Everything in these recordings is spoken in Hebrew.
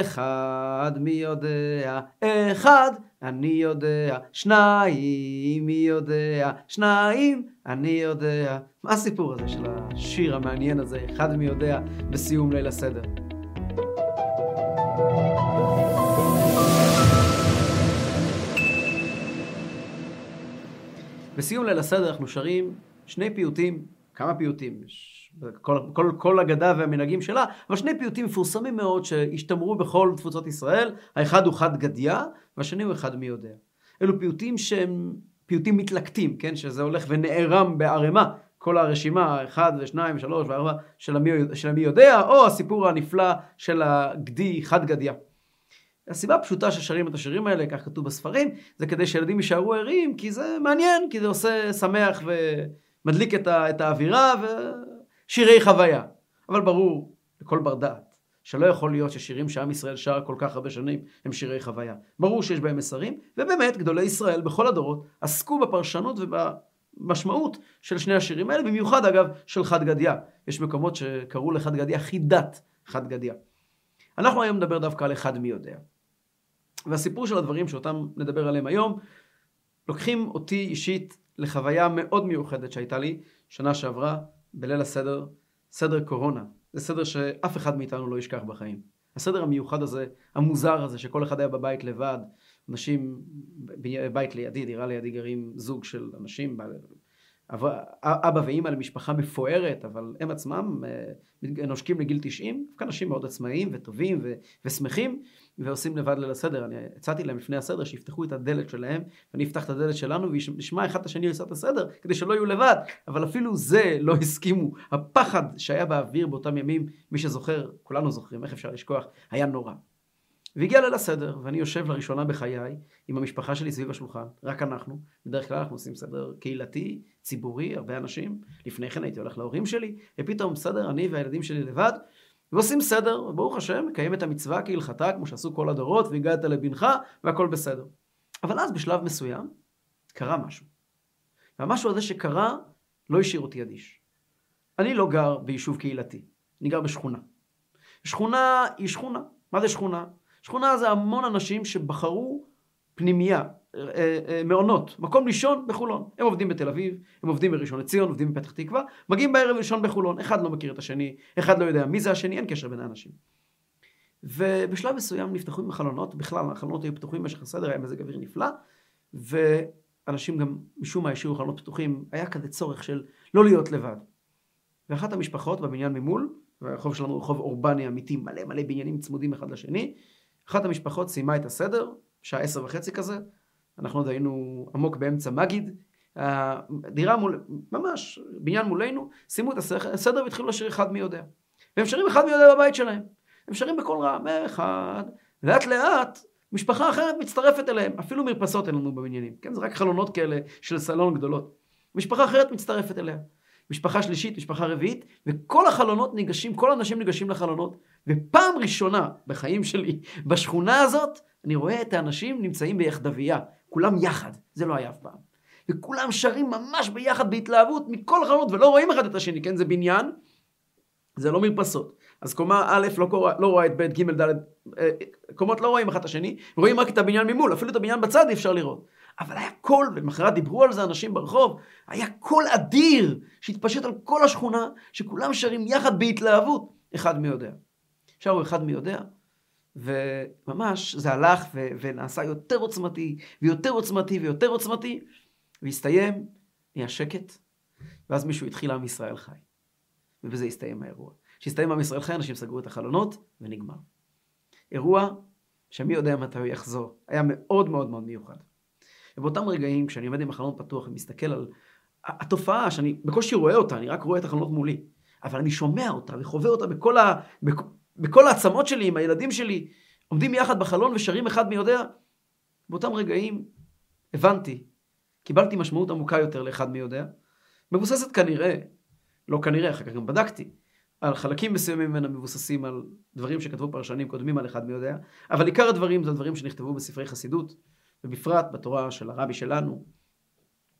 אחד מי יודע, אחד אני יודע, שניים מי יודע, שניים אני יודע. מה הסיפור הזה של השיר המעניין הזה, אחד מי יודע, בסיום ליל הסדר? בסיום ליל הסדר אנחנו שרים שני פיוטים, כמה פיוטים, כל, כל, כל אגדה והמנהגים שלה, אבל שני פיוטים מפורסמים מאוד שהשתמרו בכל תפוצות ישראל, האחד הוא חד גדיה, והשני הוא אחד מי יודע. אלו פיוטים שהם פיוטים מתלקטים, כן? שזה הולך ונערם בערימה, כל הרשימה, אחד ושניים ושלוש וארבע של של המי יודע, או הסיפור הנפלא של הגדי חד גדיה. הסיבה הפשוטה ששרים את השירים האלה, כך כתוב בספרים, זה כדי שילדים יישארו ערים, כי זה מעניין, כי זה עושה שמח ומדליק את, ה, את האווירה ושירי חוויה. אבל ברור לכל בר דעת שלא יכול להיות ששירים שעם ישראל שר כל כך הרבה שנים הם שירי חוויה. ברור שיש בהם מסרים, ובאמת גדולי ישראל בכל הדורות עסקו בפרשנות ובמשמעות של שני השירים האלה, במיוחד אגב של חד גדיה. יש מקומות שקראו לחד גדיה חידת חד גדיה. אנחנו היום נדבר דווקא על אחד מי יודע. והסיפור של הדברים שאותם נדבר עליהם היום, לוקחים אותי אישית לחוויה מאוד מיוחדת שהייתה לי שנה שעברה בליל הסדר, סדר קורונה. זה סדר שאף אחד מאיתנו לא ישכח בחיים. הסדר המיוחד הזה, המוזר הזה, שכל אחד היה בבית לבד, אנשים, בית לידי, דירה לידי גרים זוג של אנשים, אבא ואימא למשפחה מפוארת, אבל הם עצמם אה, נושקים לגיל 90, דווקא אנשים מאוד עצמאיים וטובים ושמחים, ועושים לבד ליל הסדר. אני הצעתי להם לפני הסדר שיפתחו את הדלת שלהם, ואני אפתח את הדלת שלנו, ונשמע אחד את השני לעשות את הסדר, כדי שלא יהיו לבד. אבל אפילו זה לא הסכימו. הפחד שהיה באוויר באותם ימים, מי שזוכר, כולנו זוכרים, איך אפשר לשכוח, היה נורא. והגיע ליל הסדר, ואני יושב לראשונה בחיי עם המשפחה שלי סביב השולחן, רק אנחנו. בדרך כלל אנחנו עושים סדר קהילתי, ציבורי, הרבה אנשים. לפני כן הייתי הולך להורים שלי, ופתאום סדר, אני והילדים שלי לבד, ועושים סדר, וברוך השם, מקיים את המצווה כהלכתה, כמו שעשו כל הדורות, והגעת לבנך, והכל בסדר. אבל אז בשלב מסוים, קרה משהו. והמשהו הזה שקרה, לא השאיר אותי אדיש. אני לא גר ביישוב קהילתי, אני גר בשכונה. שכונה היא שכונה. מה זה שכונה? שכונה זה המון אנשים שבחרו פנימייה, מעונות, מקום לישון בחולון. הם עובדים בתל אביב, הם עובדים בראשון לציון, עובדים בפתח תקווה, מגיעים בערב לישון בחולון. אחד לא מכיר את השני, אחד לא יודע מי זה השני, אין קשר בין האנשים. ובשלב מסוים נפתחו עם החלונות, בכלל החלונות היו פתוחים במשך הסדר, היה מזג אוויר נפלא, ואנשים גם משום מה השאירו חלונות פתוחים, היה כזה צורך של לא להיות לבד. ואחת המשפחות בבניין ממול, והרחוב שלנו רחוב אורבני אמיתי, מלא מלא בניינים צמודים אחד לשני, אחת המשפחות סיימה את הסדר, שעה עשר וחצי כזה, אנחנו עוד היינו עמוק באמצע מגיד, דירה מול, ממש, בניין מולנו, סיימו את הסדר והתחילו לשיר אחד מי יודע. והם שרים אחד מי יודע בבית שלהם. הם שרים בקול רם, אחד, לאט לאט משפחה אחרת מצטרפת אליהם, אפילו מרפסות אין לנו בבניינים, כן? זה רק חלונות כאלה של סלון גדולות. משפחה אחרת מצטרפת אליה. משפחה שלישית, משפחה רביעית, וכל החלונות ניגשים, כל האנשים ניגשים לחלונות, ופעם ראשונה בחיים שלי, בשכונה הזאת, אני רואה את האנשים נמצאים ביחדוויה, כולם יחד, זה לא היה אף פעם. וכולם שרים ממש ביחד בהתלהבות מכל החלונות, ולא רואים אחד את השני, כן? זה בניין, זה לא מרפסות. אז קומה א' לא, קורה, לא רואה את ב', ג', ד', אה, קומות לא רואים אחד את השני, רואים רק את הבניין ממול, אפילו את הבניין בצד אי אפשר לראות. אבל היה קול, ומחרת דיברו על זה אנשים ברחוב, היה קול אדיר שהתפשט על כל השכונה, שכולם שרים יחד בהתלהבות, אחד מי יודע. שרו אחד מי יודע, וממש זה הלך ו- ונעשה יותר עוצמתי, ויותר עוצמתי, ויותר עוצמתי, והסתיים, נהיה שקט, ואז מישהו התחיל עם ישראל חי. ובזה הסתיים האירוע. כשהסתיים עם ישראל חי, אנשים סגרו את החלונות, ונגמר. אירוע שמי יודע מתי הוא יחזור. היה מאוד מאוד מאוד מיוחד. ובאותם רגעים, כשאני עומד עם החלון פתוח ומסתכל על התופעה, שאני בקושי רואה אותה, אני רק רואה את החלונות מולי, אבל אני שומע אותה וחווה אותה בכל, ה... בכל העצמות שלי, עם הילדים שלי, עומדים יחד בחלון ושרים אחד מי יודע, באותם רגעים הבנתי, קיבלתי משמעות עמוקה יותר לאחד מי יודע, מבוססת כנראה, לא כנראה, אחר כך גם בדקתי, על חלקים מסוימים ממנה מבוססים על דברים שכתבו פרשנים קודמים על אחד מי יודע, אבל עיקר הדברים זה דברים שנכתבו בספרי חסידות, ובפרט בתורה של הרבי שלנו,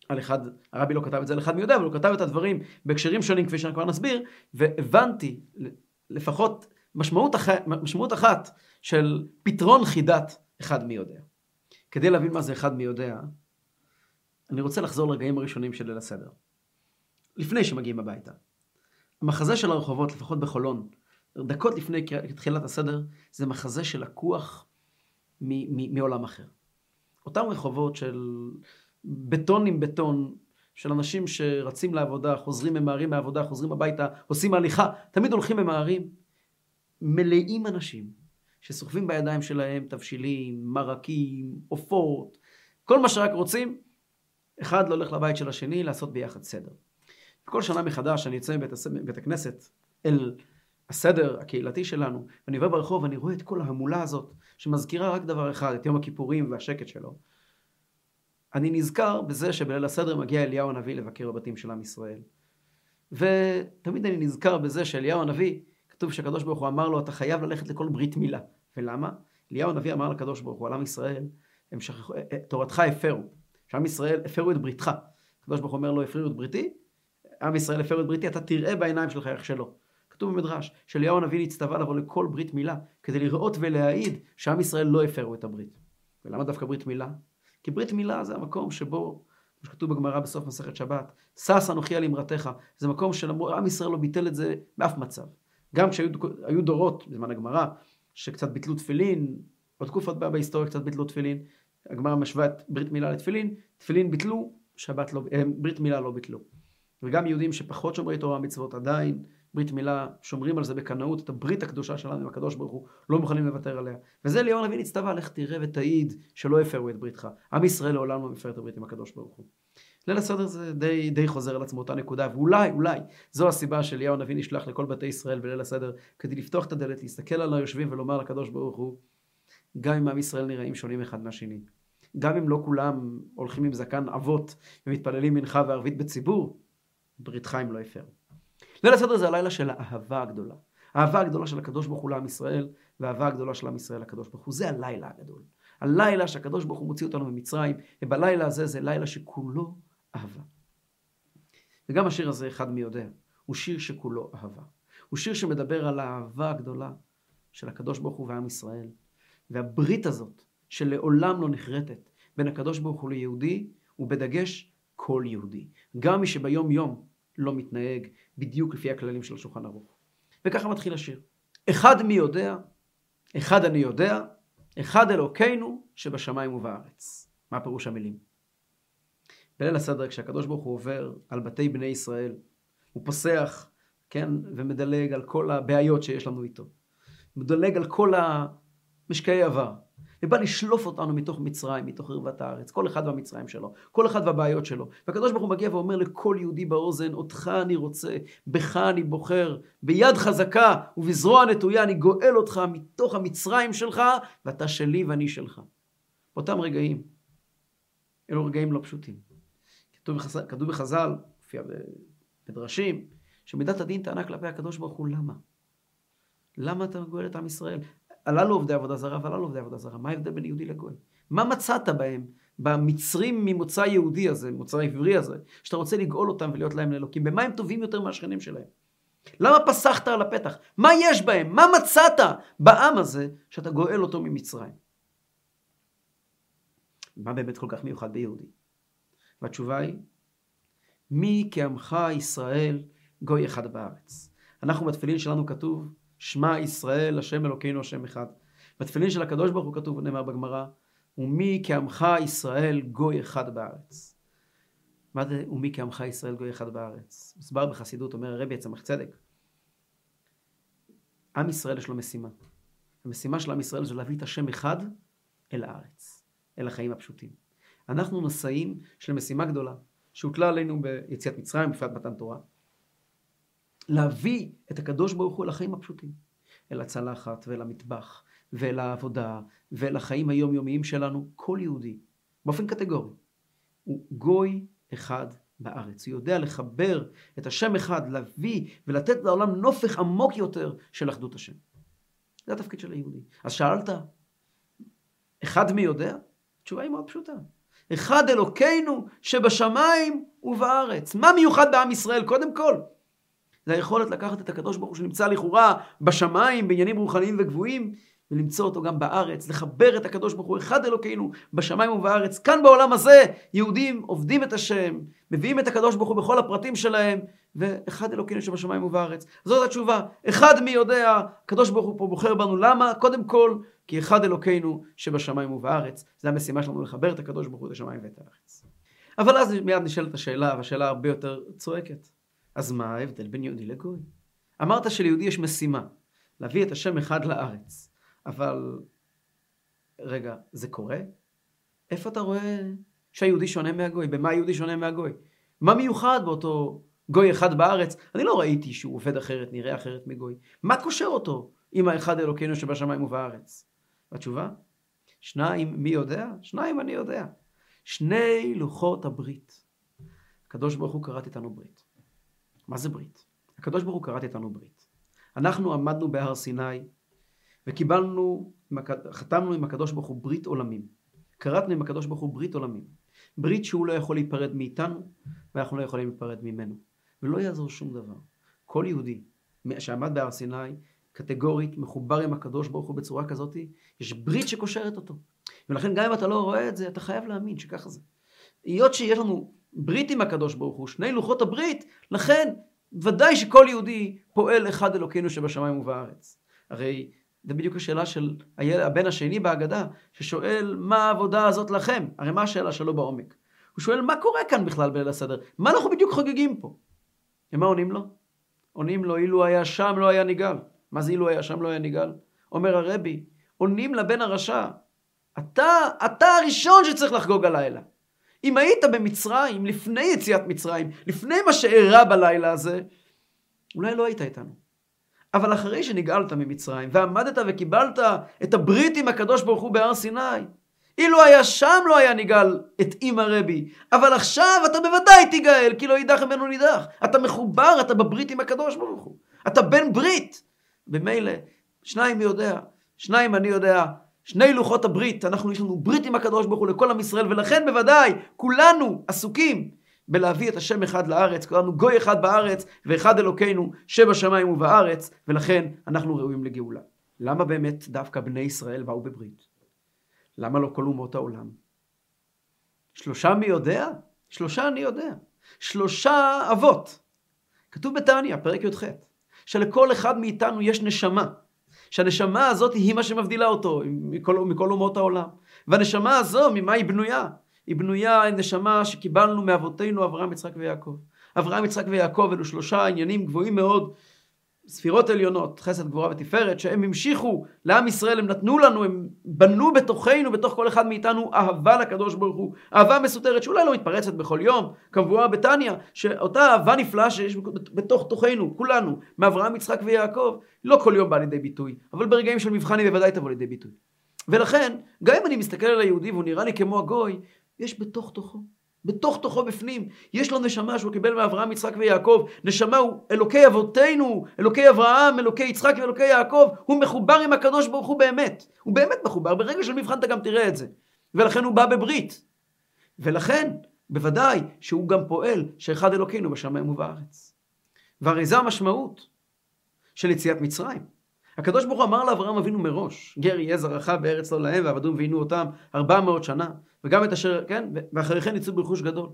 על אחד, הרבי לא כתב את זה על אחד מי יודע, אבל הוא כתב את הדברים בהקשרים שונים כפי שאנחנו כבר נסביר, והבנתי לפחות משמעות, אח... משמעות אחת של פתרון חידת אחד מי יודע. כדי להבין מה זה אחד מי יודע, אני רוצה לחזור לרגעים הראשונים של ליל הסדר. לפני שמגיעים הביתה. המחזה של הרחובות, לפחות בחולון, דקות לפני תחילת הסדר, זה מחזה שלקוח מעולם אחר. אותם רחובות של בטון עם בטון, של אנשים שרצים לעבודה, חוזרים, ממהרים מהעבודה, חוזרים הביתה, עושים הליכה, תמיד הולכים ממהרים, מלאים אנשים שסוחבים בידיים שלהם תבשילים, מרקים, עופות, כל מה שרק רוצים, אחד לא הולך לבית של השני לעשות ביחד סדר. כל שנה מחדש אני יוצא מבית, הכנסת אל הסדר הקהילתי שלנו, ואני עובר ברחוב ואני רואה את כל ההמולה הזאת, שמזכירה רק דבר אחד, את יום הכיפורים והשקט שלו. אני נזכר בזה שבליל הסדר מגיע אליהו הנביא לבקר בבתים של עם ישראל. ותמיד אני נזכר בזה שאליהו הנביא, כתוב שהקדוש ברוך הוא אמר לו, אתה חייב ללכת לכל ברית מילה. ולמה? אליהו הנביא אמר לקדוש ברוך הוא, על עם ישראל, הם שכחו, אה, אה, תורתך הפרו. שעם ישראל הפרו את בריתך. הקדוש ברוך הוא אומר לו, הפרו את בריתי, עם ישראל הפרו את בריתי, אתה תראה בעיניים שלך איך שלא. כתוב במדרש, שאליהו הנביא נצטווה לבוא לכל ברית מילה, כדי לראות ולהעיד שעם ישראל לא הפרו את הברית. ולמה דווקא ברית מילה? כי ברית מילה זה המקום שבו, כמו שכתוב בגמרא בסוף מסכת שבת, שש אנוכי על אמרתך, זה מקום שעם ישראל לא ביטל את זה באף מצב. גם כשהיו דורות בזמן הגמרא, שקצת ביטלו תפילין, עוד תקופות בהיסטוריה קצת ביטלו תפילין, הגמרא משווה את ברית מילה לתפילין, תפילין ביטלו, שבת לא, אה, ברית מילה לא ביטלו. וגם יהודים שפחות שומרי תורה ומצוות עדיין ברית מילה, שומרים על זה בקנאות, את הברית הקדושה שלנו עם הקדוש ברוך הוא, לא מוכנים לוותר עליה. וזה אליהו הנביא נצטווה, לך תראה ותעיד שלא הפרו את בריתך. עם ישראל לעולם לא מפר את הברית עם הקדוש ברוך הוא. ליל הסדר זה די, די חוזר על עצמו אותה נקודה, ואולי, אולי, זו הסיבה שאליהו הנביא נשלח לכל בתי ישראל בליל הסדר, כדי לפתוח את הדלת, להסתכל על היושבים ולומר לקדוש ברוך הוא, גם אם עם ישראל נראים שונים אחד מהשני, גם אם לא כולם הולכים עם זקן אבות ומתפללים מנחה וערבית בציבור, בריתך הם לא הפרו. ליל הסדר זה הלילה של האהבה הגדולה. האהבה הגדולה של הקדוש ברוך הוא לעם ישראל, והאהבה הגדולה של עם ישראל לקדוש ברוך הוא. זה הלילה הגדול. הלילה שהקדוש ברוך הוא מוציא אותנו ממצרים, ובלילה הזה זה לילה שכולו אהבה. וגם השיר הזה, אחד מי יודע, הוא שיר שכולו אהבה. הוא שיר שמדבר על האהבה הגדולה של הקדוש ברוך הוא ועם ישראל. והברית הזאת, שלעולם לא נחרטת, בין הקדוש ברוך הוא ליהודי, הוא בדגש כל יהודי. גם מי שביום יום לא מתנהג בדיוק לפי הכללים של השולחן ערוך. וככה מתחיל השיר. אחד מי יודע, אחד אני יודע, אחד אלוקינו שבשמיים ובארץ. מה פירוש המילים? בליל הסדר כשהקדוש ברוך הוא עובר על בתי בני ישראל, הוא פוסח, כן, ומדלג על כל הבעיות שיש לנו איתו. מדלג על כל המשקעי עבר. ובא לשלוף אותנו מתוך מצרים, מתוך ערוות הארץ, כל אחד והמצרים שלו, כל אחד והבעיות שלו. והקדוש ברוך הוא מגיע ואומר לכל יהודי באוזן, אותך אני רוצה, בך אני בוחר, ביד חזקה ובזרוע נטויה אני גואל אותך מתוך המצרים שלך, ואתה שלי ואני שלך. באותם רגעים, אלו רגעים לא פשוטים. כתוב בחז"ל, כתוב בחז"ל, בדרשים, שמידת הדין טענה כלפי הקדוש ברוך הוא, למה? למה אתה גואל את עם ישראל? הללו עובדי עבודה זרה והללו עובדי עבודה זרה. מה ההבדל בין יהודי לגוי? מה מצאת בהם, במצרים ממוצא יהודי הזה, מוצא עברי הזה, שאתה רוצה לגאול אותם ולהיות להם לאלוקים? במה הם טובים יותר מהשכנים שלהם? למה פסחת על הפתח? מה יש בהם? מה מצאת בעם הזה שאתה גואל אותו ממצרים? מה באמת כל כך מיוחד ביהודי? והתשובה היא, מי כעמך ישראל גוי אחד בארץ. אנחנו בתפילין שלנו כתוב, שמע ישראל, השם אלוקינו, השם אחד. בתפילין של הקדוש ברוך הוא כתוב, נאמר בגמרא, ומי כעמך ישראל גוי אחד בארץ. מה זה ומי כעמך ישראל גוי אחד בארץ? מוסבר בחסידות, אומר הרבי הצמח צדק. עם ישראל יש לו משימה. המשימה של עם ישראל זה להביא את השם אחד אל הארץ, אל החיים הפשוטים. אנחנו נשאים של משימה גדולה, שהוטלה עלינו ביציאת מצרים, בפרט מתן תורה. להביא את הקדוש ברוך הוא לחיים הפשוטים. אל הצלחת ואל המטבח ואל העבודה ואל החיים היומיומיים שלנו, כל יהודי, באופן קטגורי, הוא גוי אחד בארץ. הוא יודע לחבר את השם אחד, להביא ולתת לעולם נופך עמוק יותר של אחדות השם. זה התפקיד של היהודי. אז שאלת, אחד מי יודע? התשובה היא מאוד פשוטה. אחד אלוקינו שבשמיים ובארץ. מה מיוחד בעם ישראל? קודם כל, זה היכולת לקחת את הקדוש ברוך הוא שנמצא לכאורה בשמיים, בעניינים רוחניים וגבוהים, ולמצוא אותו גם בארץ, לחבר את הקדוש ברוך הוא, אחד אלוקינו, בשמיים ובארץ. כאן בעולם הזה, יהודים עובדים את השם, מביאים את הקדוש ברוך הוא בכל הפרטים שלהם, ואחד אלוקינו שבשמיים ובארץ. זאת התשובה. אחד מי יודע, הקדוש ברוך הוא פה בוחר בנו. למה? קודם כל, כי אחד אלוקינו שבשמיים ובארץ. זו המשימה שלנו לחבר את הקדוש ברוך הוא את השמיים ואת הארץ. אבל אז מיד נשאלת השאלה, והשאלה הרבה יותר צועקת. אז מה ההבדל בין יהודי לגוי? אמרת שליהודי יש משימה, להביא את השם אחד לארץ. אבל, רגע, זה קורה? איפה אתה רואה שהיהודי שונה מהגוי? במה היהודי שונה מהגוי? מה מיוחד באותו גוי אחד בארץ? אני לא ראיתי שהוא עובד אחרת, נראה אחרת מגוי. מה קושר אותו עם האחד אלוקינו שבשמיים ובארץ? התשובה? שניים, מי יודע? שניים אני יודע. שני לוחות הברית. הקדוש ברוך הוא כרת איתנו ברית. מה זה ברית? הקדוש ברוך הוא כרת איתנו ברית. אנחנו עמדנו בהר סיני וקיבלנו, חתמנו עם הקדוש ברוך הוא ברית עולמים. כרתנו עם הקדוש ברוך הוא ברית עולמים. ברית שהוא לא יכול להיפרד מאיתנו ואנחנו לא יכולים להיפרד ממנו. ולא יעזור שום דבר. כל יהודי שעמד בהר סיני, קטגורית, מחובר עם הקדוש ברוך הוא בצורה כזאת, יש ברית שקושרת אותו. ולכן גם אם אתה לא רואה את זה, אתה חייב להאמין שככה זה. היות שיש לנו ברית עם הקדוש ברוך הוא, שני לוחות הברית, לכן ודאי שכל יהודי פועל אחד אלוקינו שבשמיים ובארץ. הרי זה בדיוק השאלה של הבן השני בהגדה, ששואל מה העבודה הזאת לכם? הרי מה השאלה שלו בעומק? הוא שואל מה קורה כאן בכלל בליל הסדר? מה אנחנו בדיוק חוגגים פה? ומה עונים לו? עונים לו אילו היה שם לא היה ניגל. מה זה אילו היה שם לא היה ניגל? אומר הרבי, עונים לבן הרשע, אתה, אתה הראשון שצריך לחגוג הלילה. אם היית במצרים, לפני יציאת מצרים, לפני מה שאירע בלילה הזה, אולי לא היית איתנו. אבל אחרי שנגאלת ממצרים, ועמדת וקיבלת את הברית עם הקדוש ברוך הוא בהר סיני, אילו היה שם לא היה נגאל את אימא רבי, אבל עכשיו אתה בוודאי תיגאל, כי לא יידח ממנו נידח. אתה מחובר, אתה בברית עם הקדוש ברוך הוא. אתה בן ברית. במילא, שניים מי יודע, שניים אני יודע, שני לוחות הברית, אנחנו יש לנו ברית עם הקדוש ברוך הוא לכל עם ישראל, ולכן בוודאי כולנו עסוקים בלהביא את השם אחד לארץ, כולנו גוי אחד בארץ, ואחד אלוקינו שבשמיים ובארץ, ולכן אנחנו ראויים לגאולה. למה באמת דווקא בני ישראל באו בברית? למה לא כל אומות העולם? שלושה מי יודע? שלושה אני יודע. שלושה אבות. כתוב בתניא, פרק י"ח, שלכל אחד מאיתנו יש נשמה. שהנשמה הזאת היא מה שמבדילה אותו מכל, מכל אומות העולם. והנשמה הזו, ממה היא בנויה? היא בנויה נשמה שקיבלנו מאבותינו אברהם, יצחק ויעקב. אברהם, יצחק ויעקב אלו שלושה עניינים גבוהים מאוד, ספירות עליונות, חסד, גבורה ותפארת, שהם המשיכו לעם ישראל, הם נתנו לנו, הם בנו בתוכנו, בתוך כל אחד מאיתנו, אהבה לקדוש ברוך הוא. אהבה מסותרת שאולי לא מתפרצת בכל יום, כמבואה בתניא, שאותה אהבה נפלאה שיש בתוך תוכנו, כולנו, מאברהם, יצחק ויעקב, לא כל יום בא לידי ביטוי, אבל ברגעים של מבחן היא בוודאי תבוא לידי ביטוי. ולכן, גם אם אני מסתכל על היהודי והוא נראה לי כמו הגוי, יש בתוך תוכו. בתוך תוכו בפנים. יש לו נשמה שהוא קיבל מאברהם, יצחק ויעקב. נשמה הוא אלוקי אבותינו, אלוקי אברהם, אלוקי יצחק ואלוקי יעקב. הוא מחובר עם הקדוש ברוך הוא באמת. הוא באמת מחובר. ברגע של מבחן אתה גם תראה את זה. ולכן הוא בא בברית. ולכן, בוודאי שהוא גם פועל שאחד אלוקינו בשמיים ובארץ. והרי זו המשמעות של יציאת מצרים. הקדוש ברוך הוא אמר לאברהם אבינו מראש, גר יהיה זרעך בארץ לא להם ועבדום ועינו אותם ארבע מאות שנה, וגם את אשר, כן, ואחרי כן יצאו ברכוש גדול.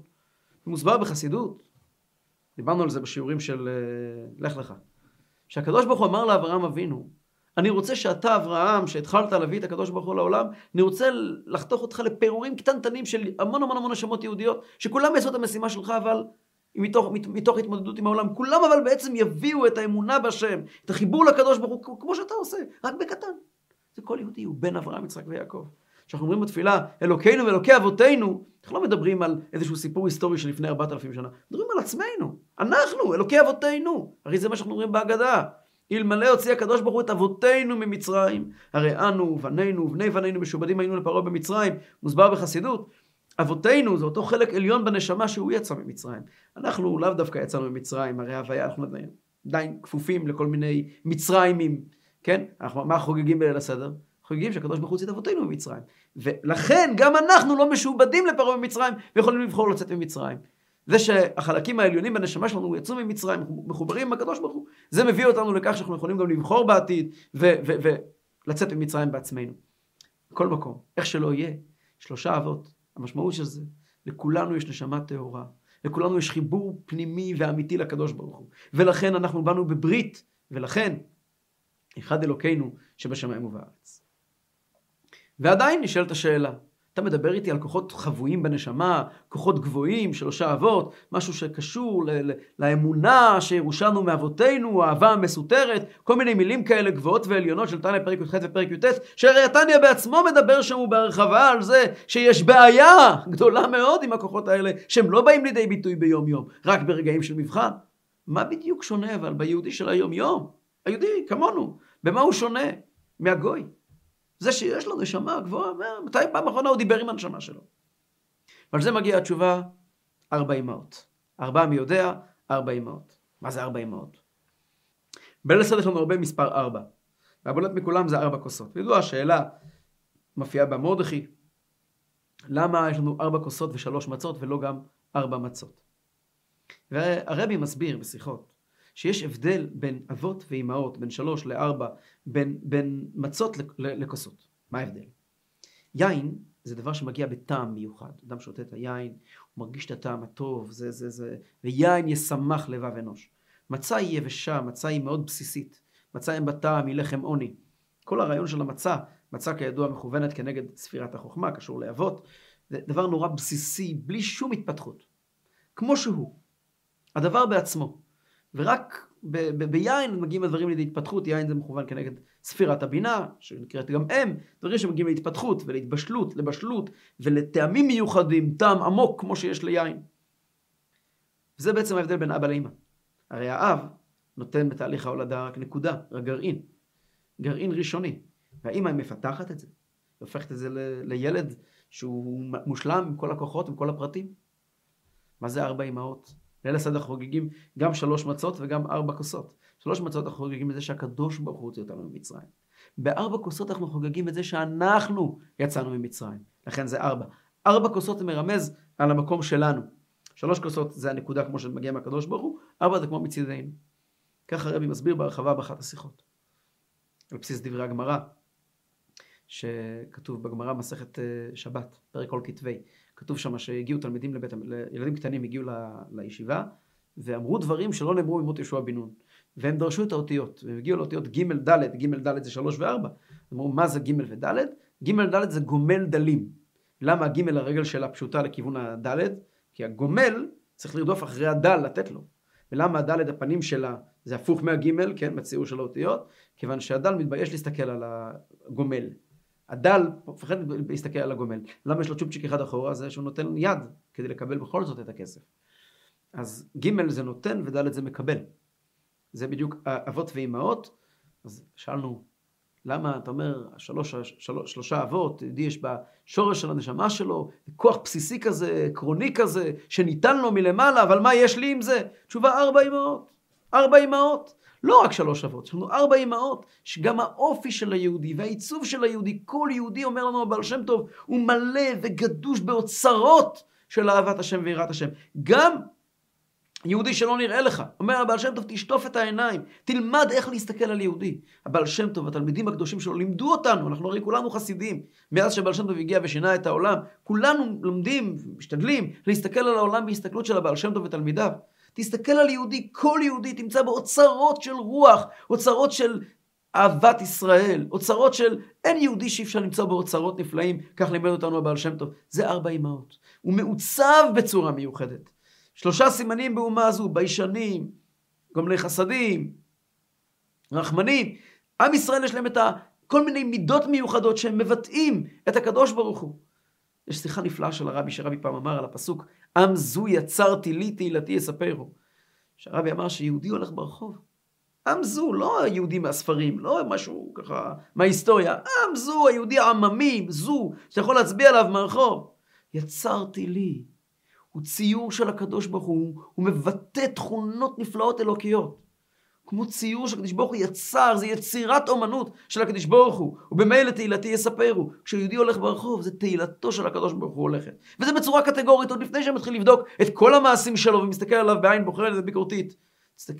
מוסבר בחסידות, דיברנו על זה בשיעורים של uh, לך לך, שהקדוש ברוך הוא אמר לאברהם אבינו, אני רוצה שאתה אברהם, שהתחלת להביא את הקדוש ברוך הוא לעולם, אני רוצה לחתוך אותך לפירורים קטנטנים של המון המון המון נשמות יהודיות, שכולם יעשו את המשימה שלך, אבל מתוך, מתוך התמודדות עם העולם, כולם אבל בעצם יביאו את האמונה בשם, את החיבור לקדוש ברוך הוא, כמו שאתה עושה, רק בקטן. זה כל יהודי, הוא בן אברהם, יצחק ויעקב. כשאנחנו אומרים בתפילה, אלוקינו ואלוקי אבותינו, אנחנו לא מדברים על איזשהו סיפור היסטורי של לפני ארבעת אלפים שנה, מדברים על עצמנו, אנחנו, אלוקי אבותינו, הרי זה מה שאנחנו אומרים בהגדה. אלמלא הוציא הקדוש ברוך הוא את אבותינו ממצרים, הרי אנו, בנינו ובני בנינו משועבדים היינו לפרעה במצרים, מוסבר בחסידות, אבותינו זה אותו חלק עליון בנשמה שהוא יצא ממצרים. אנחנו לאו דווקא יצאנו ממצרים, הרי הוויה, אנחנו עדיין כפופים לכל מיני מצרימים, כן? אנחנו, מה חוגגים בליל הסדר? חוגגים שהקדוש ברוך הוא הוציא את אבותינו ממצרים. ולכן גם אנחנו לא משועבדים לפרעה במצרים ויכולים לבחור לצאת ממצרים. זה שהחלקים העליונים בנשמה שלנו יצאו ממצרים, מחוברים עם הקדוש ברוך הוא, זה מביא אותנו לכך שאנחנו יכולים גם לבחור בעתיד ולצאת ממצרים בעצמנו. בכל מקום, איך שלא יהיה, שלושה אבות, המשמעות של זה, לכולנו יש נשמה טהורה, לכולנו יש חיבור פנימי ואמיתי לקדוש ברוך הוא, ולכן אנחנו באנו בברית, ולכן אחד אלוקינו שבשמיים ובארץ. ועדיין נשאלת השאלה, אתה מדבר איתי על כוחות חבויים בנשמה, כוחות גבוהים, שלושה אבות, משהו שקשור ל- ל- לאמונה שירושנו מאבותינו, האהבה המסותרת, כל מיני מילים כאלה גבוהות ועליונות של תניא פרק י"ח ופרק י"ט, שהרי התניא בעצמו מדבר שם בהרחבה על זה שיש בעיה גדולה מאוד עם הכוחות האלה, שהם לא באים לידי ביטוי ביום יום, רק ברגעים של מבחן. מה בדיוק שונה אבל ביהודי של היום יום? היהודי כמונו, במה הוא שונה מהגוי? זה שיש לו נשמה גבוהה, מתי פעם אחרונה הוא דיבר עם הנשמה שלו? ועל זה מגיעה התשובה, ארבע אמהות. ארבע מי יודע, ארבע אמהות. מה זה ארבע אמהות? בליל הסדר יש לנו הרבה מספר ארבע. והבולט מכולם זה ארבע כוסות. וידוע השאלה מופיעה במרדכי, למה יש לנו ארבע כוסות ושלוש מצות ולא גם ארבע מצות? והרבי מסביר בשיחות שיש הבדל בין אבות ואימהות, בין שלוש לארבע, בין, בין מצות לכוסות. מה ההבדל? יין זה דבר שמגיע בטעם מיוחד. אדם שותה את היין, הוא מרגיש את הטעם הטוב, זה זה זה, ויין ישמח לבב אנוש. מצה היא יבשה, מצה היא מאוד בסיסית. מצה אין בטעם, היא לחם עוני. כל הרעיון של המצה, מצה כידוע מכוונת כנגד ספירת החוכמה, קשור לאבות, זה דבר נורא בסיסי, בלי שום התפתחות. כמו שהוא. הדבר בעצמו. ורק ב- ב- ביין מגיעים הדברים לידי התפתחות, יין זה מכוון כנגד ספירת הבינה, שנקראת גם אם, דברים שמגיעים להתפתחות ולהתבשלות, לבשלות ולטעמים מיוחדים, טעם עמוק כמו שיש ליין. וזה בעצם ההבדל בין אבא לאמא. הרי האב נותן בתהליך ההולדה רק נקודה, רק גרעין, גרעין ראשוני, והאמא מפתחת את זה, והופכת את זה ל- לילד שהוא מושלם עם כל הכוחות, עם כל הפרטים. מה זה ארבע אמהות? ליל הסדר חוגגים גם שלוש מצות וגם ארבע כוסות. שלוש מצות אנחנו חוגגים את זה שהקדוש ברוך הוא הוציא אותנו ממצרים. בארבע כוסות אנחנו חוגגים את זה שאנחנו יצאנו ממצרים. לכן זה ארבע. ארבע כוסות מרמז על המקום שלנו. שלוש כוסות זה הנקודה כמו שמגיע מהקדוש ברוך הוא, ארבע זה כמו מצידנו. ככה הרבי מסביר בהרחבה באחת השיחות. על בסיס דברי הגמרא, שכתוב בגמרא מסכת אה, שבת, פרק כל כתבי. כתוב שם שהגיעו תלמידים לבית, ילדים קטנים הגיעו ל, לישיבה, ואמרו דברים שלא נאמרו ממות יהושע בן נון. והם דרשו את האותיות, והם הגיעו לאותיות ג' ד', ג' ד' זה שלוש וארבע. אמרו, מה זה ג' וד'? ג' ד' זה גומל דלים. למה ג' הרגל שלה פשוטה לכיוון הד'? כי הגומל צריך לרדוף אחרי הדל, לתת לו. ולמה הד' הפנים שלה זה הפוך מהג', כן, בציור של האותיות? כיוון שהדל מתבייש להסתכל על הגומל. הדל מפחד להסתכל על הגומל. למה יש לו צ'ופצ'יק אחד אחורה? זה שהוא נותן יד כדי לקבל בכל זאת את הכסף. אז ג' זה נותן וד' זה מקבל. זה בדיוק אבות ואימהות. אז שאלנו, למה אתה אומר שלוש, שלוש, שלושה אבות, יש בשורש של הנשמה שלו, כוח בסיסי כזה, עקרוני כזה, שניתן לו מלמעלה, אבל מה יש לי עם זה? תשובה ארבע אימהות. ארבע אימהות. לא רק שלוש אבות, יש לנו ארבע אימהות, שגם האופי של היהודי והעיצוב של היהודי, כל יהודי אומר לנו הבעל שם טוב, הוא מלא וגדוש באוצרות של אהבת השם ויראת השם. גם יהודי שלא נראה לך, אומר הבעל שם טוב, תשטוף את העיניים, תלמד איך להסתכל על יהודי. הבעל שם טוב, התלמידים הקדושים שלו, לימדו אותנו, אנחנו הרי כולנו חסידים. מאז שבעל שם טוב הגיע ושינה את העולם, כולנו לומדים, משתדלים, להסתכל על העולם בהסתכלות של הבעל שם טוב ותלמידיו. תסתכל על יהודי, כל יהודי תמצא באוצרות של רוח, אוצרות של אהבת ישראל, אוצרות של אין יהודי שאי אפשר למצוא באוצרות נפלאים, כך לימד אותנו הבעל שם טוב. זה ארבע אמהות. הוא מעוצב בצורה מיוחדת. שלושה סימנים באומה הזו, ביישנים, גומלי חסדים, רחמנים. עם ישראל יש להם את ה... כל מיני מידות מיוחדות שהם מבטאים את הקדוש ברוך הוא. יש שיחה נפלאה של הרבי, שרבי פעם אמר על הפסוק, עם זו יצרתי לי תהילתי יספרו. שהרבי אמר שיהודי הולך ברחוב. עם זו, לא היהודי מהספרים, לא משהו ככה מההיסטוריה. עם זו, היהודי העממי, זו, שאתה יכול להצביע עליו מהרחוב. יצרתי לי. הוא ציור של הקדוש ברוך הוא, הוא מבטא תכונות נפלאות אלוקיות. כמו ציור שהקדוש ברוך הוא יצר, זה יצירת אומנות של הקדוש ברוך הוא. ובמילא תהילתי יספרו. כשיהודי הולך ברחוב, זה תהילתו של הקדוש ברוך הוא הולכת. וזה בצורה קטגורית, עוד לפני שמתחיל לבדוק את כל המעשים שלו ומסתכל עליו בעין בוחרת וביקורתית.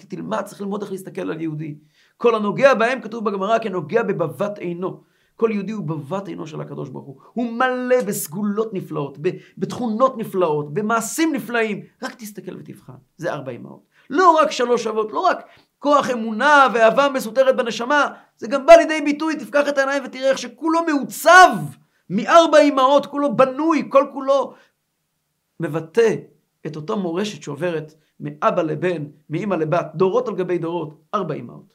תלמד, צריך ללמוד איך להסתכל על יהודי. כל הנוגע בהם, כתוב בגמרא, כנוגע בבבת עינו. כל יהודי הוא בבת עינו של הקדוש ברוך הוא. הוא מלא בסגולות נפלאות, בתכונות נפלאות, במעשים נפלאים. רק תסתכל ותבחן. זה ארבע אמהות. לא רק שלוש אבות, לא רק כוח אמונה ואהבה מסותרת בנשמה, זה גם בא לידי ביטוי, תפקח את העיניים ותראה איך שכולו מעוצב מארבע אמהות, כולו בנוי, כל כולו מבטא את אותה מורשת שעוברת מאבא לבן, מאמא לבת, דורות על גבי דורות, ארבע אמהות.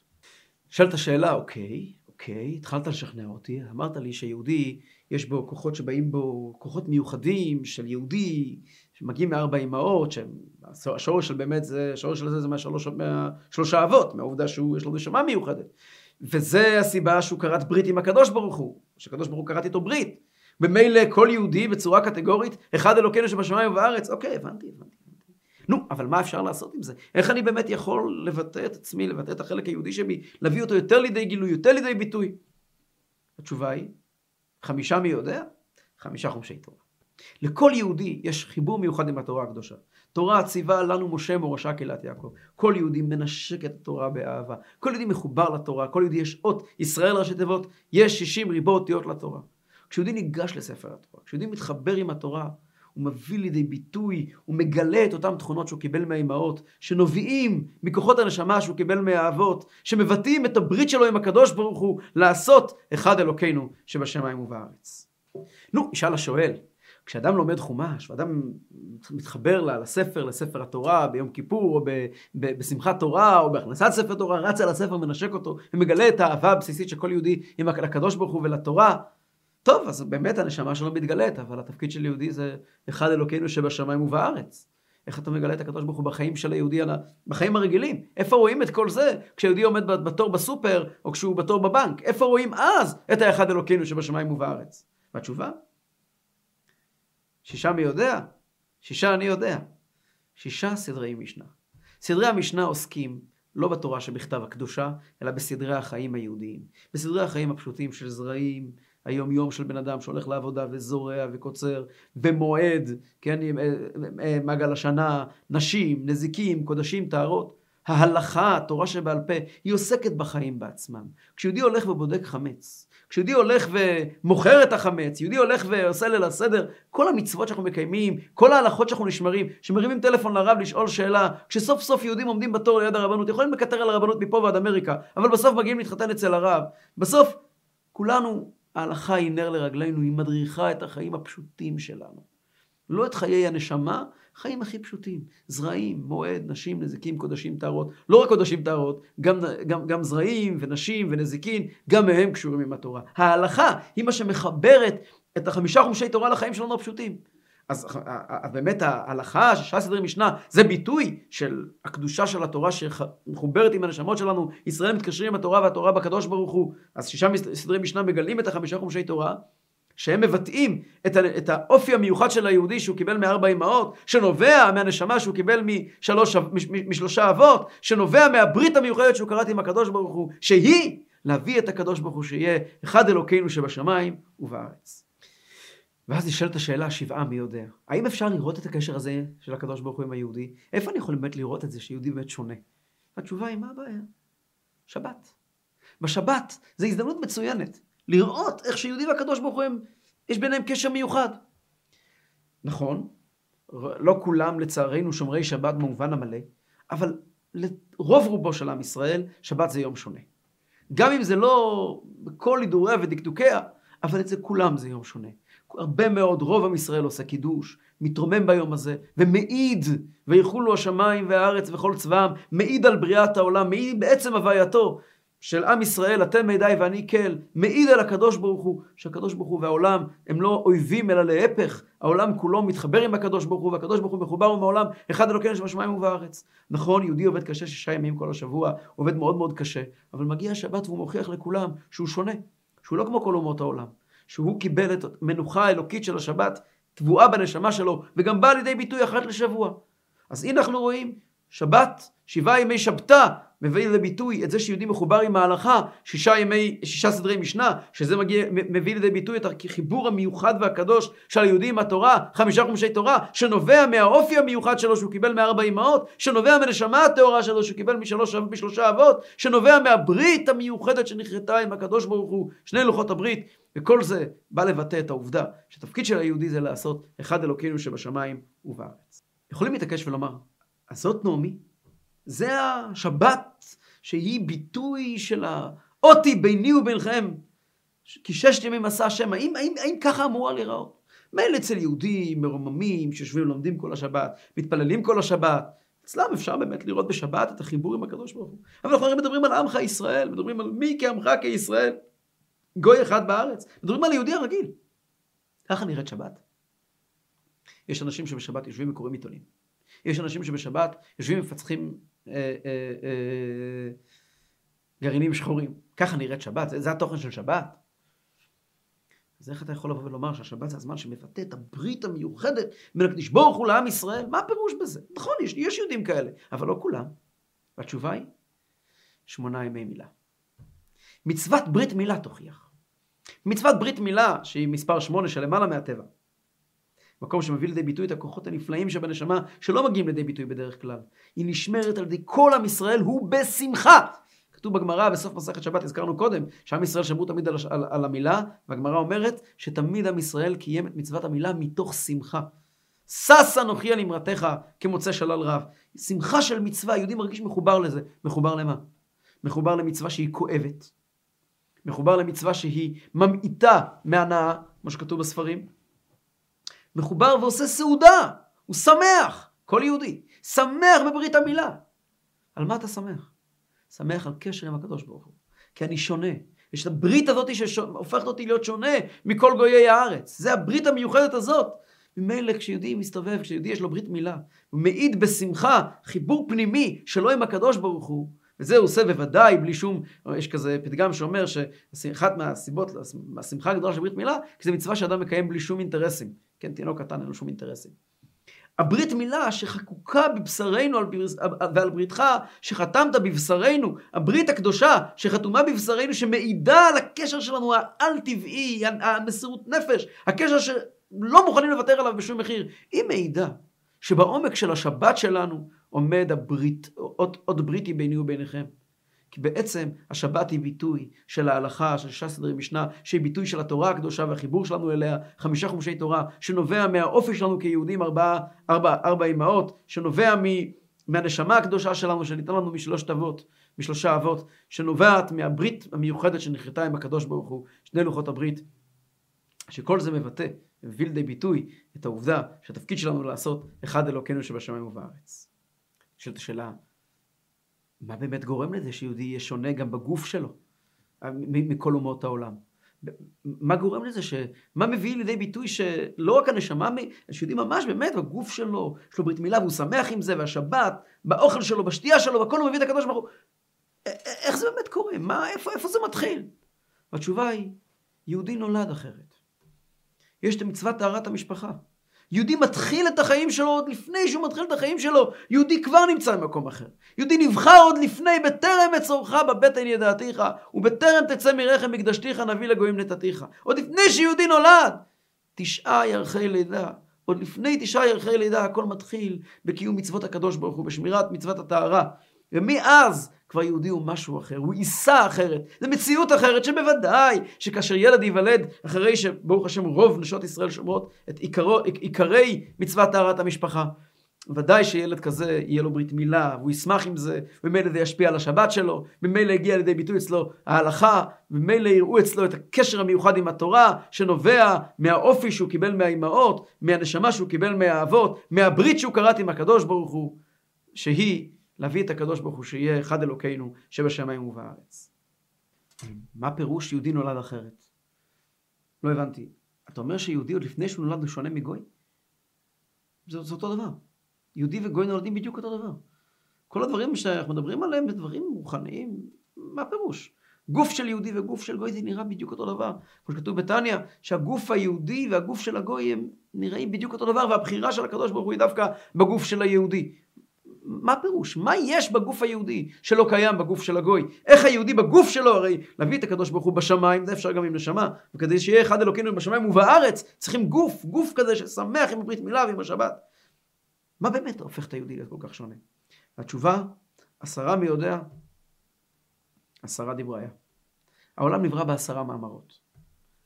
שאלת שאלה, אוקיי, אוקיי, התחלת לשכנע אותי, אמרת לי שיהודי, יש בו כוחות שבאים בו, כוחות מיוחדים של יהודי, שמגיעים מארבע אמהות, שהשורש של באמת זה, השורש של זה זה מהשלוש, מהשלושה אבות, מהעובדה שיש לו נשמה מיוחדת. וזה הסיבה שהוא כרת ברית עם הקדוש ברוך הוא, שהקדוש ברוך הוא כרת איתו ברית. במילא כל יהודי בצורה קטגורית, אחד אלוקינו שבשמיים ובארץ, אוקיי, הבנתי, הבנתי. נו, אבל מה אפשר לעשות עם זה? איך אני באמת יכול לבטא את עצמי, לבטא את החלק היהודי שבי, להביא אותו יותר לידי גילוי, יותר לידי ביטוי? התשובה היא, חמישה מי יודע? חמישה חומשי תורה. לכל יהודי יש חיבור מיוחד עם התורה הקדושה. תורה ציווה לנו משה מורשה קהילת יעקב. כל יהודי מנשק את התורה באהבה. כל יהודי מחובר לתורה. כל יהודי יש אות, ישראל ראשי תיבות, יש 60 ריבו אותיות לתורה. כשיהודי ניגש לספר התורה, כשיהודי מתחבר עם התורה, הוא מביא לידי ביטוי, הוא מגלה את אותן תכונות שהוא קיבל מהאימהות, שנובעים מכוחות הנשמה שהוא קיבל מהאבות, שמבטאים את הברית שלו עם הקדוש ברוך הוא לעשות אחד אלוקינו שבשמיים ובארץ. נו, ישאל השואל, כשאדם לומד חומש, ואדם מתחבר לספר, לספר התורה, ביום כיפור, או ב, ב, בשמחת תורה, או בהכנסת ספר תורה, רץ על הספר, מנשק אותו, ומגלה את האהבה הבסיסית של כל יהודי עם הקדוש ברוך הוא ולתורה, טוב, אז באמת הנשמה שלו מתגלית, אבל התפקיד של יהודי זה אחד אלוקינו שבשמיים ובארץ. איך אתה מגלה את הקדוש ברוך הוא בחיים של היהודי, בחיים הרגילים? איפה רואים את כל זה כשיהודי עומד בתור בסופר, או כשהוא בתור בבנק? איפה רואים אז את האחד אלוקינו שבשמיים ובארץ? והתשובה? שישה מי יודע? שישה אני יודע. שישה סדרי משנה. סדרי המשנה עוסקים לא בתורה שבכתב הקדושה, אלא בסדרי החיים היהודיים. בסדרי החיים הפשוטים של זרעים, היום יום של בן אדם שהולך לעבודה וזורע וקוצר, במועד, כן, אה, אה, מעגל השנה, נשים, נזיקים, קודשים, טהרות. ההלכה, התורה שבעל פה, היא עוסקת בחיים בעצמם. כשיהודי הולך ובודק חמץ, כשיהודי הולך ומוכר את החמץ, יהודי הולך ועושה ליל הסדר, כל המצוות שאנחנו מקיימים, כל ההלכות שאנחנו נשמרים, שמרימים טלפון לרב לשאול שאלה, כשסוף סוף יהודים עומדים בתור ליד הרבנות, יכולים לקטר על הרבנות מפה ועד אמריקה, אבל בסוף מגיעים להתחתן אצל הרב. בסוף כולנו ההלכה היא נר לרגלינו, היא מדריכה את החיים הפשוטים שלנו. לא את חיי הנשמה, חיים הכי פשוטים. זרעים, מועד, נשים, נזיקים, קודשים, טהרות. לא רק קודשים, טהרות, גם, גם, גם זרעים ונשים ונזיקין, גם מהם קשורים עם התורה. ההלכה היא מה שמחברת את החמישה חומשי תורה לחיים שלנו הפשוטים. אז באמת ההלכה, שישה סדרי משנה, זה ביטוי של הקדושה של התורה שמחוברת עם הנשמות שלנו. ישראל מתקשרים עם התורה והתורה בקדוש ברוך הוא. אז שישה סדרי משנה מגלים את החמישה חומשי תורה, שהם מבטאים את, את האופי המיוחד של היהודי שהוא קיבל מארבע אמהות, שנובע מהנשמה שהוא קיבל משלוש, משלושה אבות, שנובע מהברית המיוחדת שהוא קראת עם הקדוש ברוך הוא, שהיא להביא את הקדוש ברוך הוא שיהיה אחד אלוקינו שבשמיים ובארץ. ואז נשאלת השאלה, שבעה, מי יודע? האם אפשר לראות את הקשר הזה של הקדוש ברוך הוא עם היהודי? איפה אני יכול באמת לראות את זה שיהודי באמת שונה? התשובה היא, מה הבעיה? שבת. בשבת זו הזדמנות מצוינת לראות איך שיהודי והקדוש ברוך הוא הם, יש ביניהם קשר מיוחד. נכון, לא כולם לצערנו שומרי שבת במובן המלא, אבל לרוב רובו של עם ישראל, שבת זה יום שונה. גם אם זה לא בכל הידוריה ודקדוקיה, אבל אצל כולם זה יום שונה. הרבה מאוד, רוב עם ישראל עושה קידוש, מתרומם ביום הזה, ומעיד, ויחולו השמיים והארץ וכל צבאם, מעיד על בריאת העולם, מעיד בעצם הווייתו של עם ישראל, אתם מידי ואני כל, מעיד על הקדוש ברוך הוא, שהקדוש ברוך הוא והעולם הם לא אויבים אלא להפך, העולם כולו מתחבר עם הקדוש ברוך הוא, והקדוש ברוך הוא מחובר עם העולם, אחד אלוקינו שבשמיים ובארץ. נכון, יהודי עובד קשה שישה ימים כל השבוע, עובד מאוד מאוד קשה, אבל מגיע השבת והוא מוכיח לכולם שהוא שונה, שהוא לא כמו כל אומות העולם. שהוא קיבל את המנוחה האלוקית של השבת, טבועה בנשמה שלו, וגם באה לידי ביטוי אחת לשבוע. אז הנה אנחנו רואים, שבת, שבעה ימי שבתא, מביא לידי ביטוי את זה שיהודי מחובר עם ההלכה, שישה ימי, שישה סדרי משנה, שזה מגיע, מביא לידי ביטוי את החיבור המיוחד והקדוש של היהודי עם התורה, חמישה חומשי תורה, שנובע מהאופי המיוחד שלו שהוא קיבל מארבע אמהות, שנובע מהנשמה הטהורה שלו שהוא קיבל משלוש, משלושה אבות, שנובע מהברית המיוחדת שנכרתה עם הקדוש ברוך הוא, שני לוחות הברית, וכל זה בא לבטא את העובדה שתפקיד של היהודי זה לעשות אחד אלוקינו שבשמיים ובארץ. יכולים להתעקש ולומר, אז זאת נעמי, זה השבת שהיא ביטוי של האותי ביני ובינכם, כי ששת ימים עשה השם, האם, האם, האם ככה אמורה להיראות? מילא אצל יהודים מרוממים שיושבים ולומדים כל השבת, מתפללים כל השבת, אצלם אפשר באמת לראות בשבת את החיבור עם הקדוש ברוך הוא. אבל אנחנו הרי מדברים על עמך ישראל, מדברים על מי כעמך כישראל, גוי אחד בארץ, מדברים על יהודי הרגיל. ככה נראית שבת. יש אנשים שבשבת יושבים וקוראים עיתונים. יש אנשים שבשבת יושבים ומפצחים אה, אה, אה, גרעינים שחורים. ככה נראית שבת, זה, התוכן של שבת. אז איך אתה יכול לבוא ולומר שהשבת זה הזמן שמבטא את הברית המיוחדת בין הקדיש ברוך הוא לעם ישראל? מה הפירוש בזה? נכון, יש, יש יהודים כאלה, אבל לא כולם. והתשובה היא, שמונה ימי מילה. מצוות ברית מילה תוכיח. מצוות ברית מילה, שהיא מספר שמונה של למעלה מהטבע, מקום שמביא לידי ביטוי את הכוחות הנפלאים שבנשמה, שלא מגיעים לידי ביטוי בדרך כלל. היא נשמרת על ידי כל עם ישראל, הוא בשמחה. כתוב בגמרא בסוף מסכת שבת, הזכרנו קודם, שעם ישראל שמרו תמיד על, על, על המילה, והגמרא אומרת שתמיד עם ישראל קיים את מצוות המילה מתוך שמחה. שש אנוכי על אמרתך כמוצא שלל רב. שמחה של מצווה, יהודי מרגיש מחובר לזה. מחובר למה? מחובר למצווה שהיא כואבת. מחובר למצווה שהיא ממעיטה מהנאה, כמו שכתוב בספרים. מחובר ועושה סעודה, הוא שמח, כל יהודי, שמח בברית המילה. על מה אתה שמח? שמח על קשר עם הקדוש ברוך הוא. כי אני שונה. יש את הברית הזאת שהופכת אותי להיות שונה מכל גויי הארץ. זה הברית המיוחדת הזאת. ממילא כשיהודי מסתובב, כשיהודי יש לו ברית מילה, הוא מעיד בשמחה, חיבור פנימי שלו עם הקדוש ברוך הוא, וזה הוא עושה בוודאי בלי שום, יש כזה פתגם שאומר שאחת מהסיבות, השמחה הגדולה של ברית מילה, כי זו מצווה שאדם מקיים בלי שום אינטרסים. כן, תינוק קטן אין לו שום אינטרסים. הברית מילה שחקוקה בבשרנו ועל בריתך שחתמת בבשרנו, הברית הקדושה שחתומה בבשרנו שמעידה על הקשר שלנו העל טבעי, המסירות נפש, הקשר שלא מוכנים לוותר עליו בשום מחיר, היא מעידה שבעומק של השבת שלנו עומד הברית, עוד, עוד בריתי ביני וביניכם. כי בעצם השבת היא ביטוי של ההלכה, של שישה סדרי משנה, שהיא ביטוי של התורה הקדושה והחיבור שלנו אליה, חמישה חומשי תורה, שנובע מהאופי שלנו כיהודים ארבע, ארבע, ארבע אמהות, שנובע מ, מהנשמה הקדושה שלנו, שניתן לנו משלושת אבות, משלושה אבות, שנובעת מהברית המיוחדת שנכרתה עם הקדוש ברוך הוא, שני לוחות הברית, שכל זה מבטא מביא לידי ביטוי את העובדה שהתפקיד שלנו לעשות אחד אלוקינו שבשמיים ובארץ. נשאלת השאלה, מה באמת גורם לזה שיהודי יהיה שונה גם בגוף שלו מכל אומות העולם? מה גורם לזה ש... מה מביא לידי ביטוי שלא רק הנשמה, שיהודי ממש באמת בגוף שלו, יש לו ברית מילה והוא שמח עם זה, והשבת, באוכל שלו, בשתייה שלו, והכל הוא מביא את הקדוש ברוך הוא. איך זה באמת קורה? מה, איפה, איפה זה מתחיל? והתשובה היא, יהודי נולד אחרת. יש את מצוות טהרת המשפחה. יהודי מתחיל את החיים שלו עוד לפני שהוא מתחיל את החיים שלו. יהודי כבר נמצא במקום אחר. יהודי נבחר עוד לפני, בטרם אצורך בבטן ידעתיך, ובטרם תצא מרחם מקדשתיך נביא לגויים נתתיך. עוד לפני שיהודי נולד. תשעה ירחי לידה. עוד לפני תשעה ירחי לידה הכל מתחיל בקיום מצוות הקדוש ברוך הוא, בשמירת מצוות הטהרה. ומאז כבר יהודי הוא משהו אחר, הוא יישא אחרת, זו מציאות אחרת שבוודאי שכאשר ילד ייוולד, אחרי שברוך השם רוב נשות ישראל שומרות את עיקרו, עיקרי מצוות טהרת המשפחה, ודאי שילד כזה יהיה לו ברית מילה, והוא ישמח עם זה, וממילא זה ישפיע על השבת שלו, ממילא יגיע לידי ביטוי אצלו ההלכה, ממילא יראו אצלו את הקשר המיוחד עם התורה, שנובע מהאופי שהוא קיבל מהאימהות, מהנשמה שהוא קיבל מהאבות, מהברית שהוא כרת עם הקדוש ברוך הוא, שהיא להביא את הקדוש ברוך הוא שיהיה אחד אלוקינו שבשמיים ובארץ. מה פירוש יהודי נולד אחרת? לא הבנתי. אתה אומר שיהודי עוד לפני שהוא נולד הוא שונה מגוי? זה, זה אותו דבר. יהודי וגוי נולדים בדיוק אותו דבר. כל הדברים שאנחנו מדברים עליהם זה דברים רוחניים, מה פירוש? גוף של יהודי וגוף של גוי זה נראה בדיוק אותו דבר. כמו שכתוב בתניא, שהגוף היהודי והגוף של הגוי הם נראים בדיוק אותו דבר, והבחירה של הקדוש ברוך הוא היא דווקא בגוף של היהודי. מה פירוש? מה יש בגוף היהודי שלא קיים בגוף של הגוי? איך היהודי בגוף שלו, הרי להביא את הקדוש ברוך הוא בשמיים, זה אפשר גם עם נשמה, וכדי שיהיה אחד אלוקינו בשמיים ובארץ, צריכים גוף, גוף כזה ששמח עם הברית מילה ועם השבת. מה באמת הופך את היהודי להיות כל כך שונה? התשובה, עשרה מי יודע, עשרה דבריה. העולם נברא בעשרה מאמרות.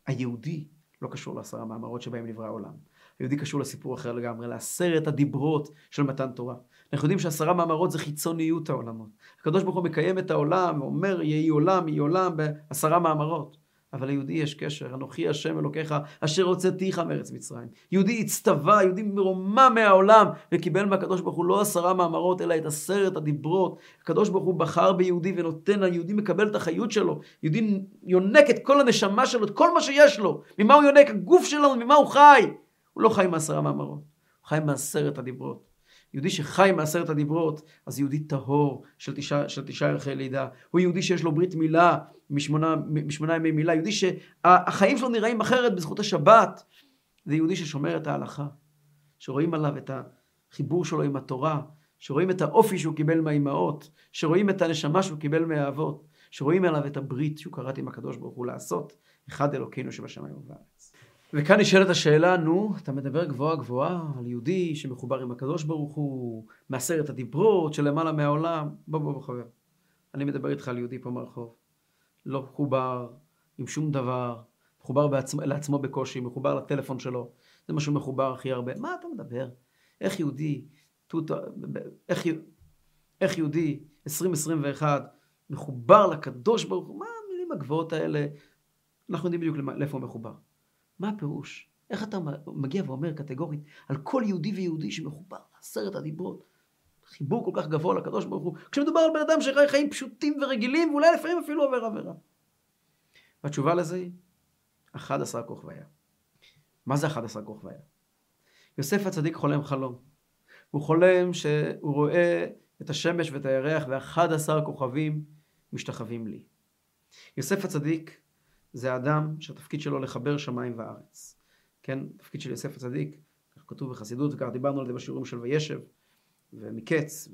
היהודי לא קשור לעשרה מאמרות שבהם נברא העולם. היהודי קשור לסיפור אחר לגמרי, לעשרת הדיברות של מתן תורה. אנחנו יודעים שעשרה מאמרות זה חיצוניות העולמות. הקדוש ברוך הוא מקיים את העולם ואומר יהי עולם, יהי עולם בעשרה מאמרות. אבל ליהודי יש קשר, אנוכי השם אלוקיך אשר הוצאתיך מארץ מצרים. יהודי הצטווה, יהודי מרומם מהעולם וקיבל מהקדוש ברוך הוא לא עשרה מאמרות אלא את עשרת הדיברות. הקדוש ברוך הוא בחר ביהודי ונותן, היהודי מקבל את החיות שלו. יהודי יונק את כל הנשמה שלו, את כל מה שיש לו. ממה הוא יונק? הגוף שלנו, ממה הוא חי? הוא לא חי מעשרה מאמרות, הוא חי מעשרת הדיברות. יהודי שחי מעשרת הדיברות, אז יהודי טהור של תשעה, של תשעה ערכי לידה. הוא יהודי שיש לו ברית מילה משמונה, משמונה ימי מילה. יהודי שהחיים שלו נראים אחרת בזכות השבת. זה יהודי ששומר את ההלכה. שרואים עליו את החיבור שלו עם התורה. שרואים את האופי שהוא קיבל מהאימהות. שרואים את הנשמה שהוא קיבל מהאבות. שרואים עליו את הברית שהוא קראת עם הקדוש ברוך הוא לעשות. אחד אלוקינו שבשמיים ובארץ. וכאן נשאלת השאלה, נו, אתה מדבר גבוהה גבוהה על יהודי שמחובר עם הקדוש ברוך הוא, מעשרת הדיברות שלמעלה מהעולם. בוא בוא בוא חבר. אני מדבר איתך על יהודי פה מהרחוב. לא מחובר עם שום דבר, מחובר בעצמו, לעצמו בקושי, מחובר לטלפון שלו. זה מה שהוא מחובר הכי הרבה. מה אתה מדבר? איך יהודי, תות, איך, איך יהודי 2021 מחובר לקדוש ברוך הוא? מה המילים הגבוהות האלה? אנחנו יודעים בדיוק לאיפה הוא מחובר. מה הפירוש? איך אתה מגיע ואומר קטגורית על כל יהודי ויהודי שמחובר לעשרת הדיברות, חיבור כל כך גבוה לקדוש ברוך הוא, כשמדובר על בן אדם שחי חיים פשוטים ורגילים, ואולי לפעמים אפילו עובר עבירה. והתשובה לזה היא, 11 כוכביה. מה זה 11 כוכביה? יוסף הצדיק חולם חלום. הוא חולם שהוא רואה את השמש ואת הירח ואחד עשר כוכבים משתחווים לי. יוסף הצדיק זה אדם שהתפקיד שלו לחבר שמיים וארץ. כן, תפקיד של יוסף הצדיק, כך כתוב בחסידות, וכך דיברנו על זה בשיעורים של וישב, ומקץ,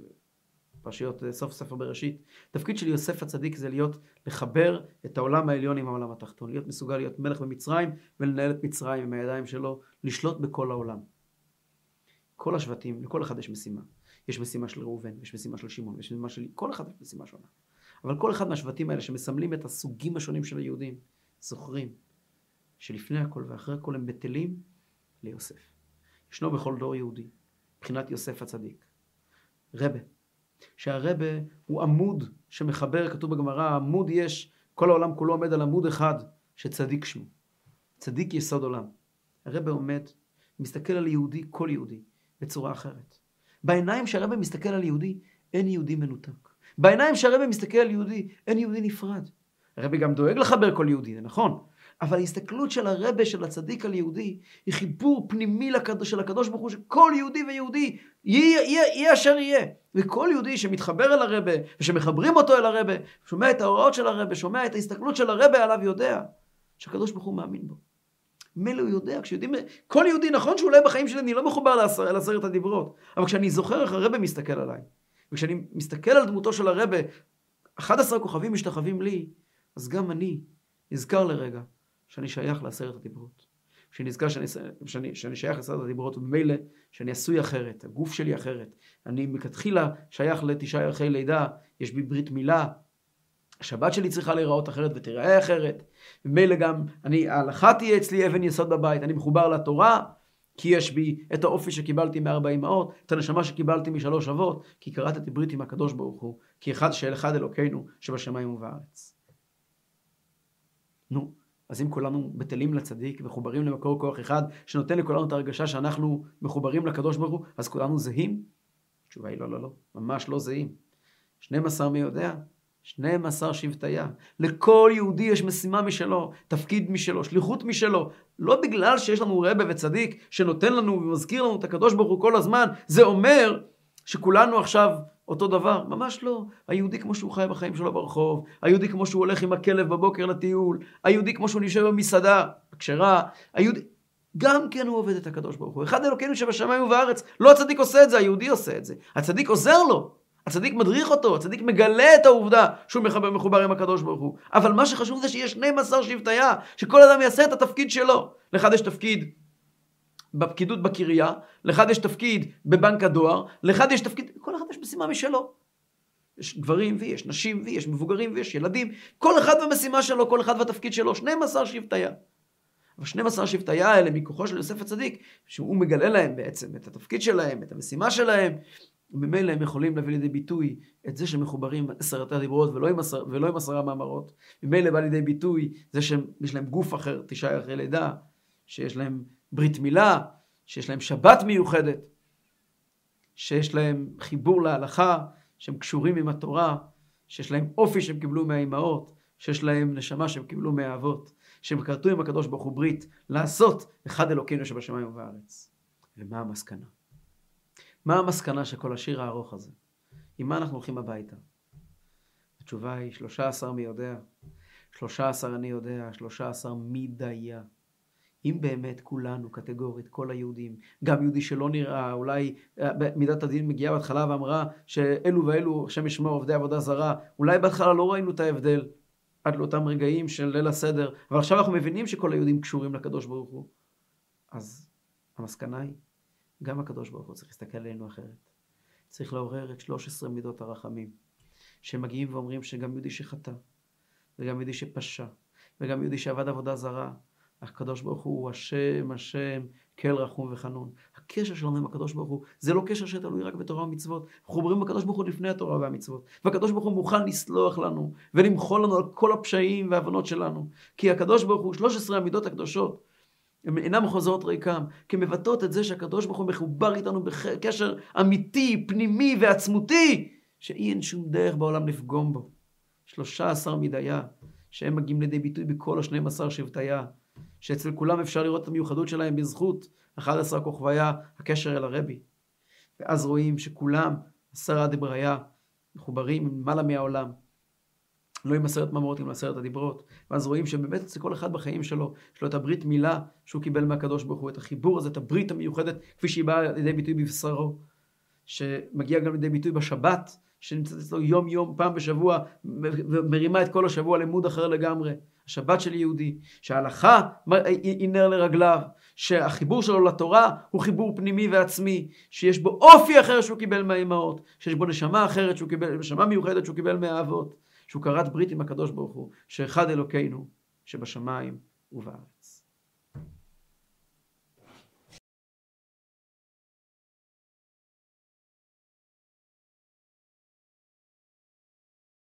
פרשיות סוף ספר בראשית. תפקיד של יוסף הצדיק זה להיות, לחבר את העולם העליון עם העולם התחתון, להיות מסוגל להיות מלך במצרים ולנהל את מצרים עם הידיים שלו, לשלוט בכל העולם. כל השבטים, לכל אחד יש משימה. יש משימה של ראובן, יש משימה של שמעון, יש משימה של... כל אחד יש משימה שונה. אבל כל אחד מהשבטים האלה שמסמלים את הסוגים השונים של היהודים, זוכרים שלפני הכל ואחרי הכל הם בטלים ליוסף. ישנו בכל דור יהודי, מבחינת יוסף הצדיק. רבה, שהרבה הוא עמוד שמחבר, כתוב בגמרא, עמוד יש, כל העולם כולו עומד על עמוד אחד, שצדיק שמו. צדיק יסוד עולם. הרבה עומד, מסתכל על יהודי, כל יהודי, בצורה אחרת. בעיניים שהרבה מסתכל על יהודי, אין יהודי מנותק. בעיניים שהרבה מסתכל על יהודי, אין יהודי נפרד. הרבי גם דואג לחבר כל יהודי, זה נכון. אבל ההסתכלות של הרבה, של הצדיק על יהודי, היא חיבור פנימי לקדוש, של הקדוש ברוך הוא, שכל יהודי ויהודי יהיה, יהיה, יהיה אשר יהיה. וכל יהודי שמתחבר אל הרבה, ושמחברים אותו אל הרבה, שומע את ההוראות של הרבה, שומע את ההסתכלות של הרבה עליו, יודע שהקדוש ברוך הוא מאמין בו. מילא הוא יודע, כשיודעים, כל יהודי, נכון שאולי בחיים שלי אני לא מחובר לעשר, לעשרת הדיברות, אבל כשאני זוכר איך הרבה מסתכל עליי, וכשאני מסתכל על דמותו של הרבה, 11 כוכבים משתחווים לי, אז גם אני נזכר לרגע שאני שייך לעשרת הדיברות. שאני נזכר שאני, שאני, שאני שייך לעשרת הדיברות, וממילא שאני עשוי אחרת, הגוף שלי אחרת. אני מכתחילה שייך לתשעה ערכי לידה, יש בי ברית מילה, השבת שלי צריכה להיראות אחרת ותיראה אחרת. ממילא גם אני, ההלכה תהיה אצלי אבן יסוד בבית, אני מחובר לתורה, כי יש בי את האופי שקיבלתי מארבע אמהות, את הנשמה שקיבלתי משלוש אבות, כי קראתי ברית עם הקדוש ברוך הוא, כי אחד שאל אחד אלוקינו שבשמיים ובארץ. נו, אז אם כולנו בטלים לצדיק, מחוברים למקור כוח אחד, שנותן לכולנו את הרגשה שאנחנו מחוברים לקדוש ברוך הוא, אז כולנו זהים? התשובה היא לא, לא, לא, ממש לא זהים. 12 מי יודע? 12 שבטיה. לכל יהודי יש משימה משלו, תפקיד משלו, שליחות משלו. לא בגלל שיש לנו רבה וצדיק שנותן לנו ומזכיר לנו את הקדוש ברוך הוא כל הזמן, זה אומר שכולנו עכשיו אותו דבר? ממש לא. היהודי כמו שהוא חי בחיים שלו ברחוב, היהודי כמו שהוא הולך עם הכלב בבוקר לטיול, היהודי כמו שהוא נשב במסעדה, הכשרה, היהודי... גם כן הוא עובד את הקדוש ברוך הוא. אחד אלוקינו שבשמיים ובארץ. לא הצדיק עושה את זה, היהודי עושה את זה. הצדיק עוזר לו. הצדיק מדריך אותו, הצדיק מגלה את העובדה שהוא מחבר, מחובר עם הקדוש ברוך הוא. אבל מה שחשוב זה שיש 12 שבטיה, שכל אדם יעשה את התפקיד שלו. לאחד יש תפקיד בפקידות בקריה, לאחד יש תפקיד בבנק הדואר, לאחד יש תפקיד, כל אחד יש משימה משלו. יש גברים ויש נשים ויש מבוגרים ויש ילדים, כל אחד במשימה שלו, כל אחד בתפקיד שלו, 12 שבטיה. אבל 12 שבטיה האלה מכוחו של יוסף הצדיק, שהוא מגלה להם בעצם את התפקיד שלהם, את המשימה שלהם, וממילא הם יכולים להביא לידי ביטוי את זה שהם מחוברים עשרת הדיברות ולא עם, עשר, ולא עם עשרה מאמרות. ממילא בא לידי ביטוי זה שיש להם גוף אחר, תשעה אחרי לידה, שיש להם ברית מילה, שיש להם שבת מיוחדת, שיש להם חיבור להלכה, שהם קשורים עם התורה, שיש להם אופי שהם קיבלו מהאימהות, שיש להם נשמה שהם קיבלו מהאבות, שהם כרתו עם הקדוש ברוך הוא ברית, לעשות אחד אלוקינו שבשמיים ובארץ. ומה המסקנה? מה המסקנה של כל השיר הארוך הזה? עם מה אנחנו הולכים הביתה? התשובה היא שלושה עשר מי יודע, שלושה עשר אני יודע, שלושה עשר מי דיה. אם באמת כולנו, קטגורית, כל היהודים, גם יהודי שלא נראה, אולי אה, מידת הדין מגיעה בהתחלה ואמרה שאלו ואלו, השם ישמור עובדי עבודה זרה, אולי בהתחלה לא ראינו את ההבדל עד לאותם רגעים של ליל הסדר, אבל עכשיו אנחנו מבינים שכל היהודים קשורים לקדוש ברוך הוא. אז המסקנה היא, גם הקדוש ברוך הוא צריך להסתכל עלינו אחרת. צריך לעורר את 13 מידות הרחמים, שמגיעים ואומרים שגם יהודי שחטא, וגם יהודי שפשע, וגם יהודי שעבד עבודה זרה, הקדוש ברוך הוא השם, השם, כל רחום וחנון. הקשר שלנו עם הקדוש ברוך הוא, זה לא קשר שתלוי רק בתורה ומצוות. אנחנו חוברים בקדוש ברוך הוא לפני התורה והמצוות. והקדוש ברוך הוא מוכן לסלוח לנו ולמחול לנו על כל הפשעים וההבנות שלנו. כי הקדוש ברוך הוא, 13 המידות הקדושות, הן אינן חוזרות ריקם, כי מבטאות את זה שהקדוש ברוך הוא מחובר איתנו בקשר אמיתי, פנימי ועצמותי, שאי אין שום דרך בעולם לפגום בו. 13 מדיה, שהם מגיעים לידי ביטוי בכל השנים עשר שבטיה. שאצל כולם אפשר לראות את המיוחדות שלהם בזכות 11 כוכביה, הקשר אל הרבי. ואז רואים שכולם, עשרה דבריה, מחוברים למעלה מהעולם. לא עם עשרת ממורות, עם עשרת הדיברות. ואז רואים שבאמת אצל כל אחד בחיים שלו, יש לו את הברית מילה שהוא קיבל מהקדוש ברוך הוא, את החיבור הזה, את הברית המיוחדת, כפי שהיא באה לידי ביטוי בבשרו, שמגיע גם לידי ביטוי בשבת, שנמצאת אצלו יום יום, פעם בשבוע, ומרימה את כל השבוע למוד אחר לגמרי. השבת של יהודי, שההלכה היא נר לרגליו, שהחיבור שלו לתורה הוא חיבור פנימי ועצמי, שיש בו אופי אחר שהוא קיבל מהאימהות, שיש בו נשמה אחרת שהוא קיבל, נשמה מיוחדת שהוא קיבל מהאבות, שהוא כרת ברית עם הקדוש ברוך הוא, שאחד אלוקינו שבשמיים ובארץ.